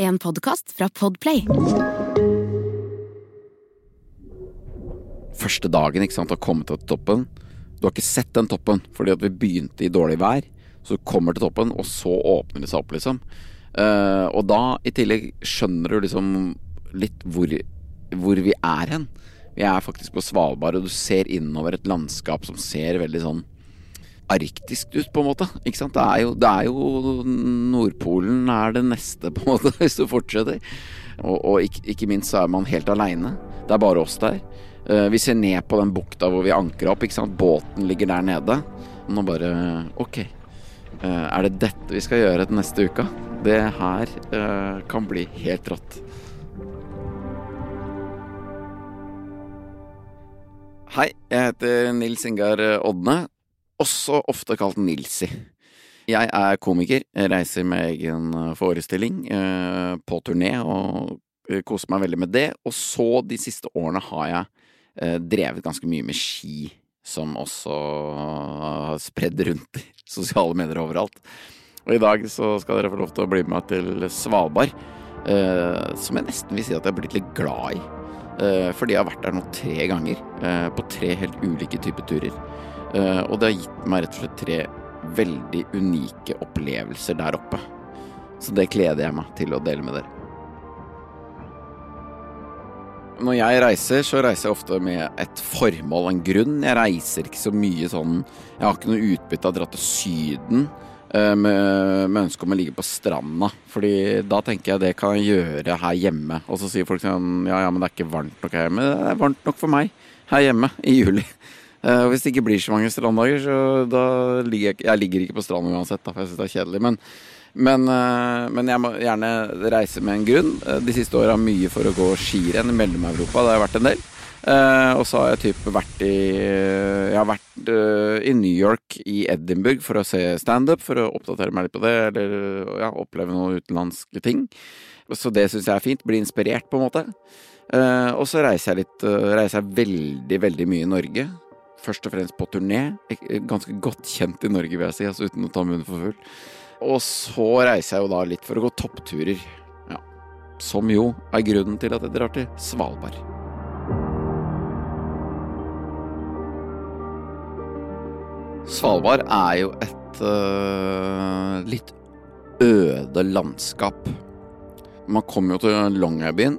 En podkast fra Podplay. Første dagen, ikke sant, å komme til toppen. Du har ikke sett den toppen, fordi at vi begynte i dårlig vær. Så du kommer til toppen, og så åpner det seg opp, liksom. Uh, og da, i tillegg, skjønner du liksom litt hvor, hvor vi er hen. Vi er faktisk på Svalbard, og du ser innover et landskap som ser veldig sånn arktisk ut, på en måte. Ikke sant? Det er jo, det er jo Nordpolen er det neste, på en måte, hvis du fortsetter. Og, og ikke, ikke, minst så er man helt aleine. Det er bare oss der. Uh, vi ser ned på den bukta hvor vi ankra opp. Ikke sant? Båten ligger der nede. Nå bare Ok. Uh, er det dette vi skal gjøre den neste uka? Det her uh, kan bli helt rått. Hei, jeg heter Nils Ingar Odne også ofte kalt Nilsi. Jeg er komiker, jeg reiser med egen eh, forestilling eh, på turné og eh, koser meg veldig med det. Og så de siste årene har jeg drevet ganske mye med ski, som også har spredd rundt i sosiale medier overalt. Og i dag så skal dere få lov til å bli med meg til Svalbard, som jeg nesten vil si at jeg har blitt litt glad i. Fordi jeg har vært der nå tre ganger, på tre helt ulike typer turer. Eh, og det har gitt meg rett og slett tre veldig unike opplevelser der oppe. Så det gleder jeg meg til å dele med dere. Når jeg reiser, så reiser jeg ofte med et formål, en grunn. Jeg reiser ikke så mye sånn Jeg har ikke noe utbytte av å dra til Syden eh, med, med ønske om å ligge på stranda. Fordi da tenker jeg det kan jeg gjøre her hjemme. Og så sier folk sånn Ja, ja, men det er ikke varmt nok her hjemme. Det er varmt nok for meg her hjemme i juli. Uh, hvis det ikke blir så mange stranddager, så da ligger jeg, jeg ligger ikke på stranden uansett, da, for jeg syns det er kjedelig. Men, men, uh, men, jeg må gjerne reise med en grunn. Uh, de siste åra mye for å gå skirenn i Mellom-Europa. Det har jeg vært en del. og så har jeg typ vært i Jeg har vært i New York, i Edinburgh, for å se standup, for å oppdatere meg litt på det, eller ja, oppleve noen utenlandske ting. Så det syns jeg er fint. Bli inspirert, på en måte. og så reiser jeg litt Reiser jeg veldig, veldig mye i Norge først og fremst på turné. Ganske godt kjent i Norge, vil jeg si, altså uten å ta munnen for full. Og så reiser jeg jo da litt for å gå toppturer. Ja. Som jo er grunnen til at jeg drar til Svalbard. Svalbard er jo et uh, litt øde landskap. Man kommer jo til Longyearbyen.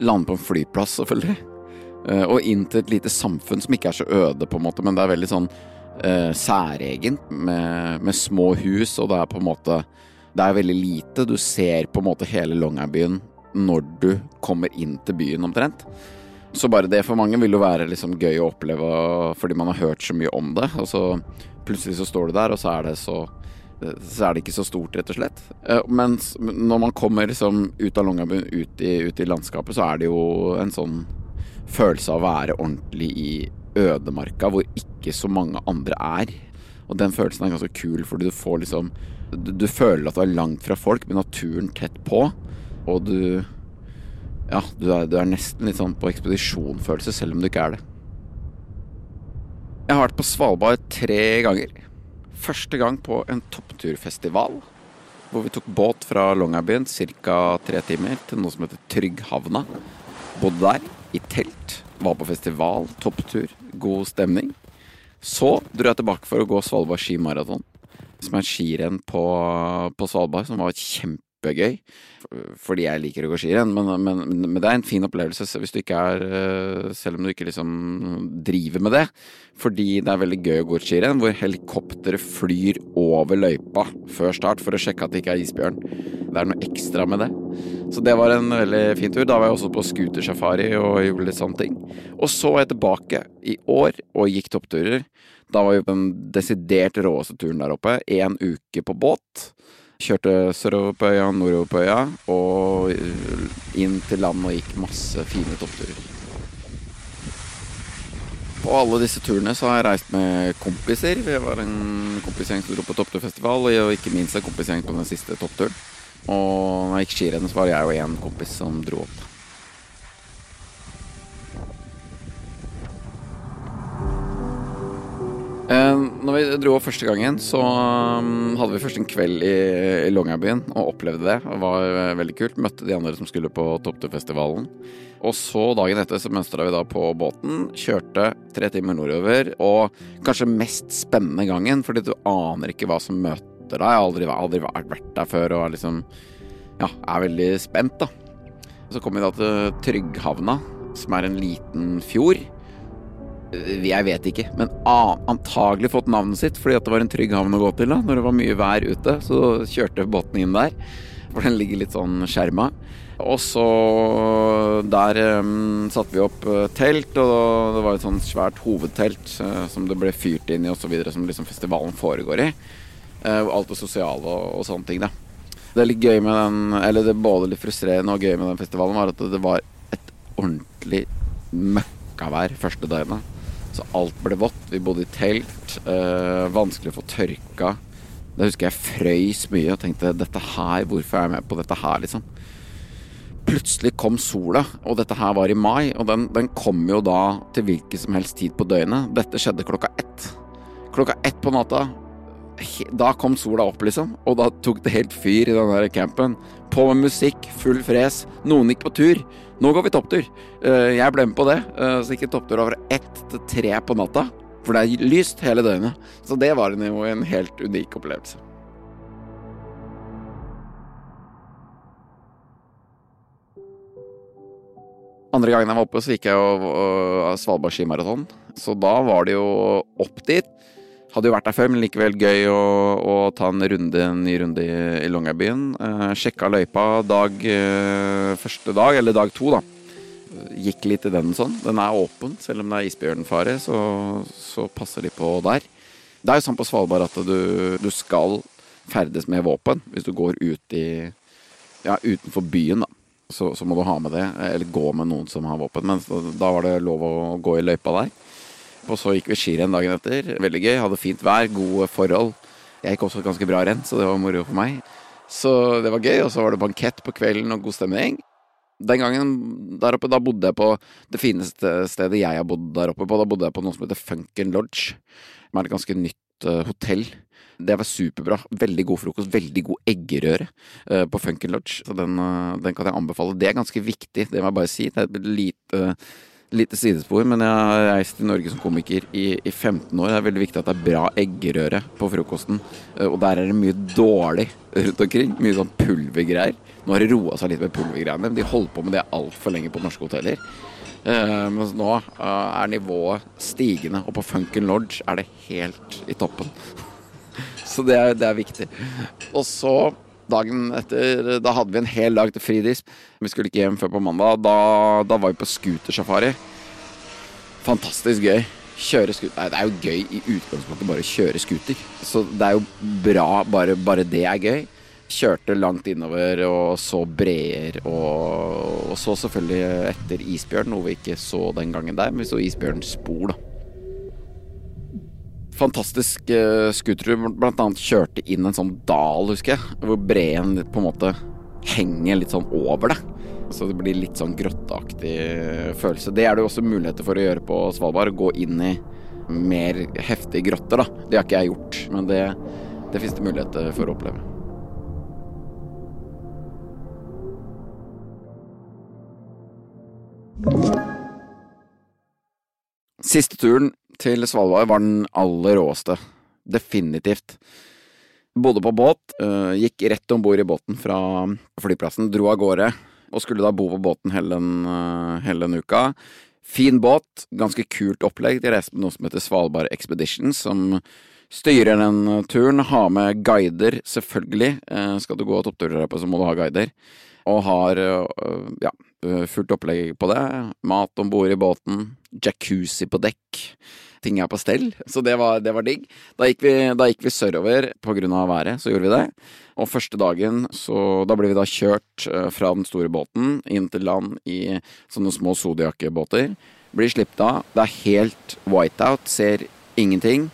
Lander på en flyplass, selvfølgelig. Eh, og inn til et lite samfunn som ikke er så øde, på en måte, men det er veldig sånn uh, særegent, med, med, små hus, og det er på en måte Det er veldig lite. Du ser på en måte hele Longyearbyen når du kommer inn til byen, omtrent. Så bare det for mange vil jo være liksom gøy å oppleve fordi man har hørt så mye om det. Og så plutselig så står du der, og så er det så så er det ikke så stort, rett og slett. Men mens når man kommer liksom ut av Longyearbyen, ut, ut, i landskapet, så er det jo en sånn følelse av å være ordentlig i ødemarka, hvor ikke så mange andre er. Og den følelsen er ganske kul, fordi du får liksom Du, du føler at du er langt fra folk, med naturen tett på, og du Ja, du er, du er nesten litt sånn på ekspedisjonfølelse, selv om du ikke er det. Jeg har vært på Svalbard tre ganger. Første gang på en toppturfestival. Hvor vi tok båt fra Longyearbyen ca. tre timer til noe som heter Trygghavna. Bodde der i telt. Var på festival, topptur, god stemning. Så dro jeg tilbake for å gå Svalbard skimaraton. Som er et skirenn på, på Svalbard som var kjempegøy. Fordi jeg liker å gå skirenn, men, men, men, det er en fin opplevelse hvis du ikke er eh, Selv om du ikke liksom driver med det. Fordi det er veldig gøy å gå skirenn hvor helikopteret flyr over løypa før start for å sjekke at det ikke er isbjørn. Det er noe ekstra med det. Så det var en veldig fin tur. Da var jeg også på scootersafari og gjorde litt sånne ting. Og så var jeg tilbake i år og gikk toppturer. Da var på den desidert råeste turen der oppe. Én uke på båt. Kjørte sørover på øya, nordover på øya, og inn til land og gikk masse fine toppturer. På alle disse turene så har jeg reist med kompiser. Vi var en kompisgjeng som dro på toppturfestival, og ikke minst en kompisgjeng på den siste toppturen. Og når jeg gikk skirenn, så var jeg og en kompis som dro opp. Når vi dro opp første gangen, så um, hadde vi først en kveld i, i Longyearbyen og opplevde det. Det var uh, veldig kult. Møtte de andre som skulle på Toppturfestivalen. Og så dagen etter så mønstra vi da på båten, kjørte tre timer nordover. Og kanskje mest spennende gangen, fordi du aner ikke hva som møter deg. Jeg har aldri, aldri vært der før og er liksom ja, er veldig spent, da. Så kom vi da til Trygghavna, som er en liten fjord. Jeg vet ikke, men antagelig fått navnet sitt fordi at det var en trygg havn å gå til da, når det var mye vær ute. Så kjørte båten inn der, for den ligger litt sånn skjerma. Og så der um, satte vi opp uh, telt, og det var et sånt svært hovedtelt uh, som det ble fyrt inn i osv., som liksom festivalen foregår i. Uh, alt det sosiale og, og, sånne ting, da. Det er litt gøy med den, eller det er både litt frustrerende og gøy med den festivalen, var at det var et ordentlig møkkavær første døgnet. Så alt ble vått. Vi bodde i telt. Øh, vanskelig å få tørka. Da husker jeg frøys mye og tenkte dette her, hvorfor er jeg med på dette her, liksom? Plutselig kom sola, og dette her var i mai, og den, den kom jo da til hvilken som helst tid på døgnet. Dette skjedde klokka ett. Klokka ett på natta. Da kom sola opp, liksom, og da tok det helt fyr i den der campen. På med musikk, full fres. Noen gikk på tur. Nå går vi topptur. Eh, jeg ble med på det. Eh, så gikk jeg topptur over ett til tre på natta. For det er lyst hele døgnet. Så det var jo en helt unik opplevelse. Andre gangen jeg var oppe, så gikk jeg jo Svalbard skimaraton. Så da var det jo opp dit. Hadde jo vært der før, men likevel gøy å, å ta en runde, en ny runde i, i Longyearbyen. Eh, sjekka løypa dag eh, første dag, eller dag to, da. Gikk litt i den sånn. Den er åpen, selv om det er isbjørnfare, så, så passer de på der. Det er jo sånn på Svalbard at du, du skal ferdes med våpen hvis du går ut i ja, utenfor byen, da. Så, så, må du ha med det, eller gå med noen som har våpen. Men da var det lov å gå i løypa der. Og så gikk vi skirenn dagen etter. Veldig gøy. Hadde fint vær, gode forhold. Jeg gikk også ganske bra renn, så det var moro for meg. Så det var gøy. Og så var det bankett på kvelden og god stemning. Den gangen der oppe, da bodde jeg på det fineste stedet jeg har bodd der oppe på. Da bodde jeg på noe som heter Funken Lodge. Som er et ganske nytt uh, hotell. Det var superbra. Veldig god frokost. Veldig god eggerøre uh, på Funken Lodge. Så den, uh, den, kan jeg anbefale. Det er ganske viktig, det må jeg bare si. Det er et lite lite sidespor, men jeg har reist i Norge som komiker i, i, 15 år. Det er veldig viktig at det er bra eggerøre på frokosten. Eh, og der er det mye dårlig rundt omkring. Mye sånn pulvergreier. Nå har det roa seg litt med pulvergreiene, de holder på med det altfor lenge på norske hoteller. Uh, mens nå uh, er nivået stigende, og på Funken Lodge er det helt i toppen. så det er, det er viktig. Og så dagen etter Da hadde vi en hel dag til fridisp. Vi skulle ikke hjem før på mandag. Da, da var vi på scootersafari. Fantastisk gøy. Kjøre scooter Nei, det er jo gøy i utgangspunktet bare å kjøre scooter. Så det er jo bra, bare, bare det er gøy. Kjørte langt innover og så breer og, og så selvfølgelig etter isbjørn, noe vi ikke så den gangen der, men vi så isbjørnspor, da fantastisk uh, scooter. Blant annet kjørte inn en sånn dal, husker jeg, hvor breen på en måte henger litt sånn over det. Så det blir litt sånn grotteaktig følelse. Det er det jo også muligheter for å gjøre på Svalbard. Gå inn i mer heftige grotter, da. Det har ikke jeg gjort, men det, det fins det muligheter for å oppleve. Siste turen til Svalbard var den aller råeste. Definitivt. Bodde på båt, uh, gikk rett om bord i båten fra flyplassen, dro av gårde, og skulle da bo på båten hele den, uh, hele den uka. Fin båt, ganske kult opplegg. De reiste med noe som heter Svalbard Expedition, som styrer den turen. Ha med guider, selvfølgelig. Uh, skal du gå toppturer så må du ha guider. Og har ja, fullt opplegg på det. Mat om bord i båten, jacuzzi på dekk ting er på stell, så det var, det var digg. Da gikk, vi, da gikk vi sørover på grunn av været, så gjorde vi det. Og første dagen, så da ble vi da kjørt eh, fra den store båten inn til land i sånne små Zodiac-båter. Blir sluppet av. Det er helt whiteout, ser ingenting.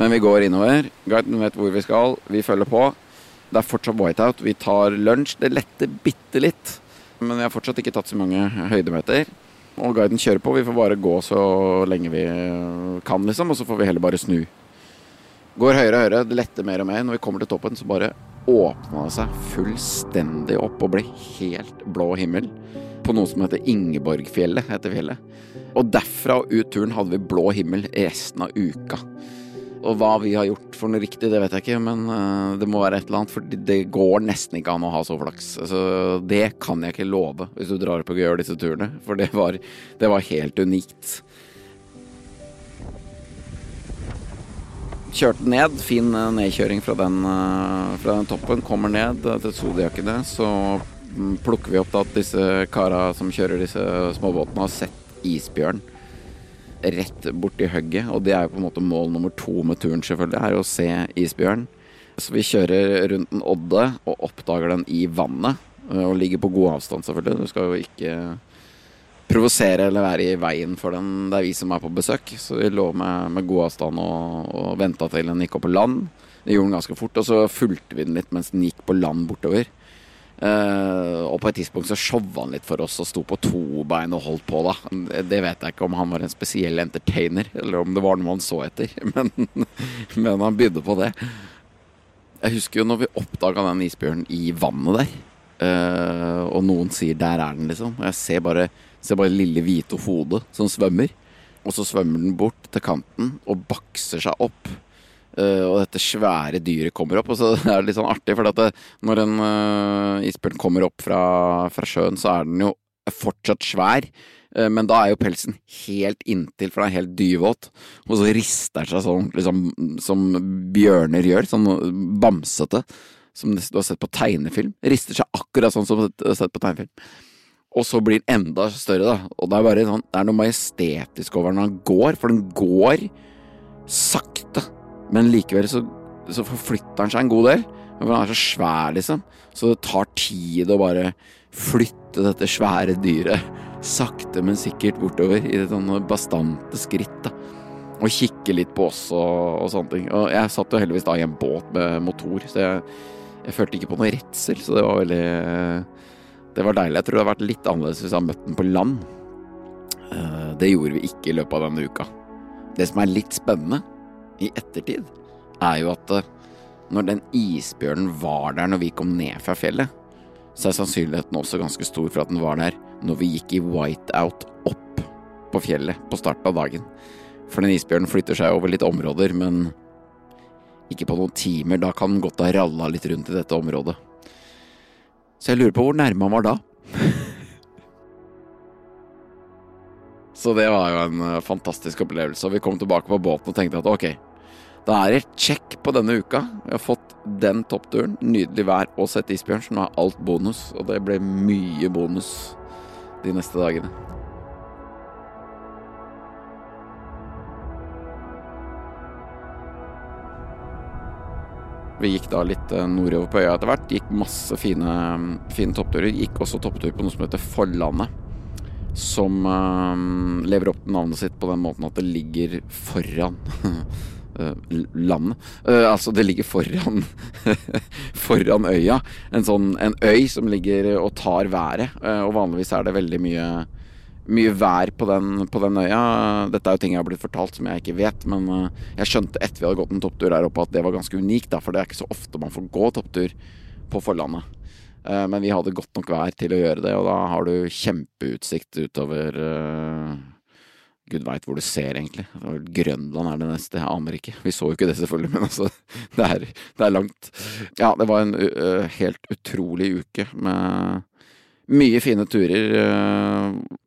Men vi går innover. Guiden vet hvor vi skal, vi følger på. Det er fortsatt whiteout. Vi tar lunsj. Det letter bitte litt. Men vi har fortsatt ikke tatt så mange høydemeter. Og guiden kjører på. Vi får bare gå så lenge vi kan, liksom. Og så får vi heller bare snu. Går høyere og høyere, det letter mer og mer. Når vi kommer til toppen, så bare åpna det seg fullstendig opp og ble helt blå himmel. På noe som heter Ingeborgfjellet, heter fjellet. Og derfra og ut turen hadde vi blå himmel resten av uka. Og hva vi har gjort for noe riktig, det vet jeg ikke, men uh, det må være et eller annet. For det går nesten ikke an å ha så flaks. Altså, det kan jeg ikke love hvis du drar opp og gjør disse turene. For det var, det var helt unikt. Kjørte ned. Fin uh, nedkjøring fra den, uh, fra den, toppen. Kommer ned til Zodiacene. Så mm, plukker vi opp at disse kara som kjører disse småbåtene, har sett isbjørn rett borti hugget. Og det er jo på en måte mål nummer to med turen, selvfølgelig, er å se isbjørn. Så vi kjører rundt en odde og oppdager den i vannet. Eh, og ligger på god avstand, selvfølgelig. Du skal jo ikke provosere eller være i veien for den. Det er vi som er på besøk. Så vi lå med, med god avstand og, og venta til den gikk opp på land. Det gjorde den ganske fort, og så fulgte vi den litt mens den gikk på land bortover. Uh, og på et tidspunkt så showa han litt for oss og sto på to bein og holdt på, da. Det vet jeg ikke om han var en spesiell entertainer, eller om det var noe han så etter. Men, men han bydde på det. Jeg husker jo når vi oppdaga den isbjørnen i vannet der. Uh, og noen sier 'der er den', liksom. Og jeg ser bare, ser bare lille hvite hodet som svømmer. Og så svømmer den bort til kanten og bakser seg opp og dette svære dyret kommer opp. Og så er det litt sånn artig, for det, når en uh, isbjørn kommer opp fra, fra, sjøen, så er den jo fortsatt svær. Uh, men da er jo pelsen helt inntil, for den er helt dyvåt. Og så rister den seg sånn liksom, som bjørner gjør, sånn bamsete. Som du har sett på tegnefilm. Rister seg akkurat sånn som du har sett på tegnefilm. Og så blir den enda større, da. Og det er bare sånn, det er noe majestetisk over når den går, for den går sakte. Men likevel så, så forflytter han seg en god del. For han er så svær, liksom. Så det tar tid å bare flytte dette svære dyret sakte, men sikkert bortover i sånne bastante skritt. da. Og kikke litt på oss og, og, sånne ting. Og jeg satt jo heldigvis da i en båt med motor, så jeg, jeg følte ikke på noe redsel. Så det var veldig Det var deilig. Jeg tror det hadde vært litt annerledes hvis jeg hadde møtt den på land. Eh, det gjorde vi ikke i løpet av denne uka. Det som er litt spennende, i ettertid, er jo at eh, når den isbjørnen var der når vi kom ned fra fjellet, så er sannsynligheten også ganske stor for at den var der når vi gikk i whiteout opp på fjellet på starten av dagen. For den isbjørnen flytter seg over litt områder, men ikke på noen timer. Da kan den godt ha ralla litt rundt i dette området. Så jeg lurer på hvor nærme han var da. Så det var jo en eh, fantastisk opplevelse. Og vi kom tilbake på båten og tenkte at ok, da er det check på denne uka. Vi har fått den toppturen, nydelig vær og sett isbjørn, så nå er alt bonus. Og det ble mye bonus de neste dagene. Vi gikk da litt eh, nordover på øya etter hvert. Gikk masse fine, fine toppturer. Gikk også topptur på noe som heter Forlandet som uh, lever opp navnet sitt på den måten at det ligger foran uh, landet. Uh, altså, det ligger foran foran øya. En sånn en øy som ligger og tar været. og vanligvis er det veldig mye mye vær på den, på den, øya. Dette er jo ting jeg har blitt fortalt som jeg ikke vet, men jeg skjønte etter vi hadde gått en topptur her oppe at det var ganske unikt, da, for det er ikke så ofte man får gå topptur på forlandet. Eh, men vi hadde godt nok vær til å gjøre det, og da har du kjempeutsikt utover uh, Gud veit hvor du ser, egentlig. Grønland er det neste, jeg aner ikke. Vi så jo ikke det, selvfølgelig, men altså Det er, det er langt. Ja, det var en uh, helt utrolig uke med mye fine turer. Uh,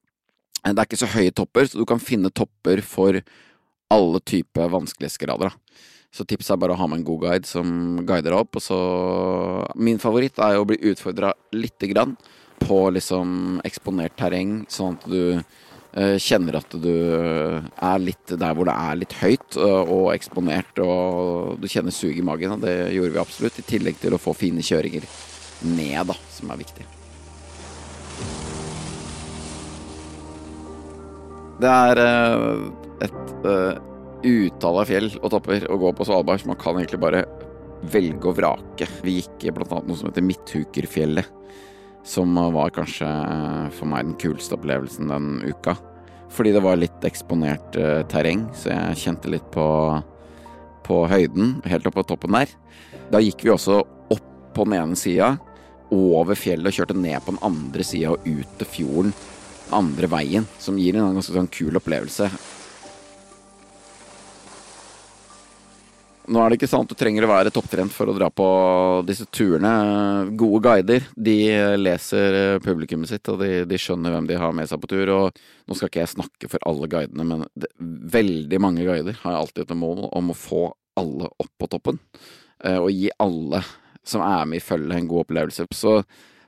det er ikke så høye topper, så du kan finne topper for alle typer vanskelighetsgrader. Da. Så tipset er bare å ha med en god guide som guider deg opp. Og så Min favoritt er jo å bli utfordra lite grann på liksom eksponert terreng, sånn at du uh, kjenner at du er litt der hvor det er litt høyt uh, og eksponert, og du kjenner suget i magen. Og det gjorde vi absolutt, i tillegg til å få fine kjøringer ned, da, som er viktig. Det er et utall av fjell og topper å gå på Svalbard, så man kan egentlig bare velge og vrake. Vi gikk blant annet noe som heter Midthukerfjellet, som var kanskje for meg den kuleste opplevelsen den uka. Fordi det var litt eksponert uh, terreng, så jeg kjente litt på, på høyden, helt oppe på toppen der. Da gikk vi også opp på den ene sida, over fjellet og kjørte ned på den andre sida og ut til fjorden. Andre veien, som gir en ganske sånn kul opplevelse. Nå er det ikke sant du trenger å være topptrent for å dra på disse turene. Gode guider de leser publikummet sitt, og de, de, skjønner hvem de har med seg på tur. Og nå skal ikke jeg snakke for alle guidene, men det, veldig mange guider har alltid et mål om å få alle opp på toppen. Eh, og gi alle som er med i følget, en god opplevelse. Så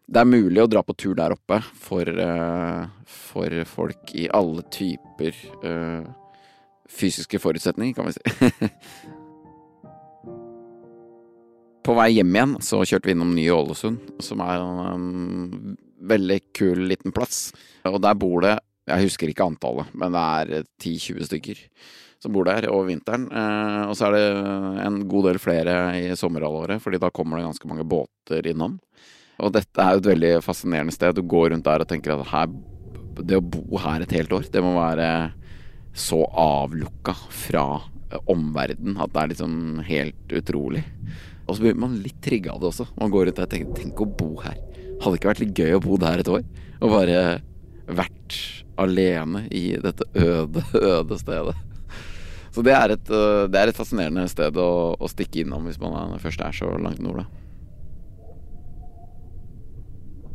det er mulig å dra på tur der oppe for, eh, for folk i alle typer fysiske forutsetninger, kan vi si. På vei hjem igjen så kjørte vi innom Nye Ålesund, som er en veldig kul liten plass. Og der bor det, jeg husker ikke antallet, men det er 10-20 stykker som bor der over vinteren. Eh, og så er det en god del flere i sommerhalvåret, fordi da kommer det ganske mange båter innom. Og dette er jo et veldig fascinerende sted. Du går rundt der og tenker at her, det å bo her et helt år, det må være så avlukka fra omverdenen at det er liksom helt utrolig. Og så blir man litt trigga av det også. Man går rundt der og tenker tenk å bo her. Hadde ikke vært litt gøy å bo der et år? Og bare vært alene i dette øde, øde stedet. Så det er et, øh, det er et fascinerende sted å, å, stikke innom hvis man først er så langt nord, da.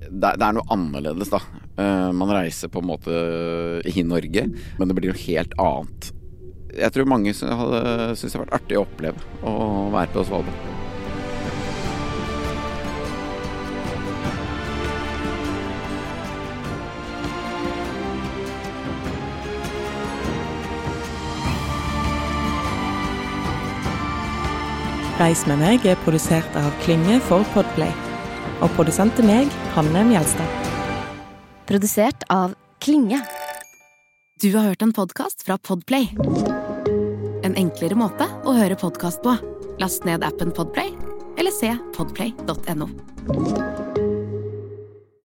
Det, det er noe annerledes, da. Uh, man reiser på en måte i Norge, men det blir noe helt annet. Jeg tror mange syns det har vært artig å oppleve å være på Svalbard. Reis med meg er produsert av Klynge for Podplay. Og produsent er meg, Hanne Mjelstad. Produsert av Klinge. Du har hørt en podkast fra Podplay. En enklere måte å høre podkast på. Last ned appen Podplay, eller se podplay.no.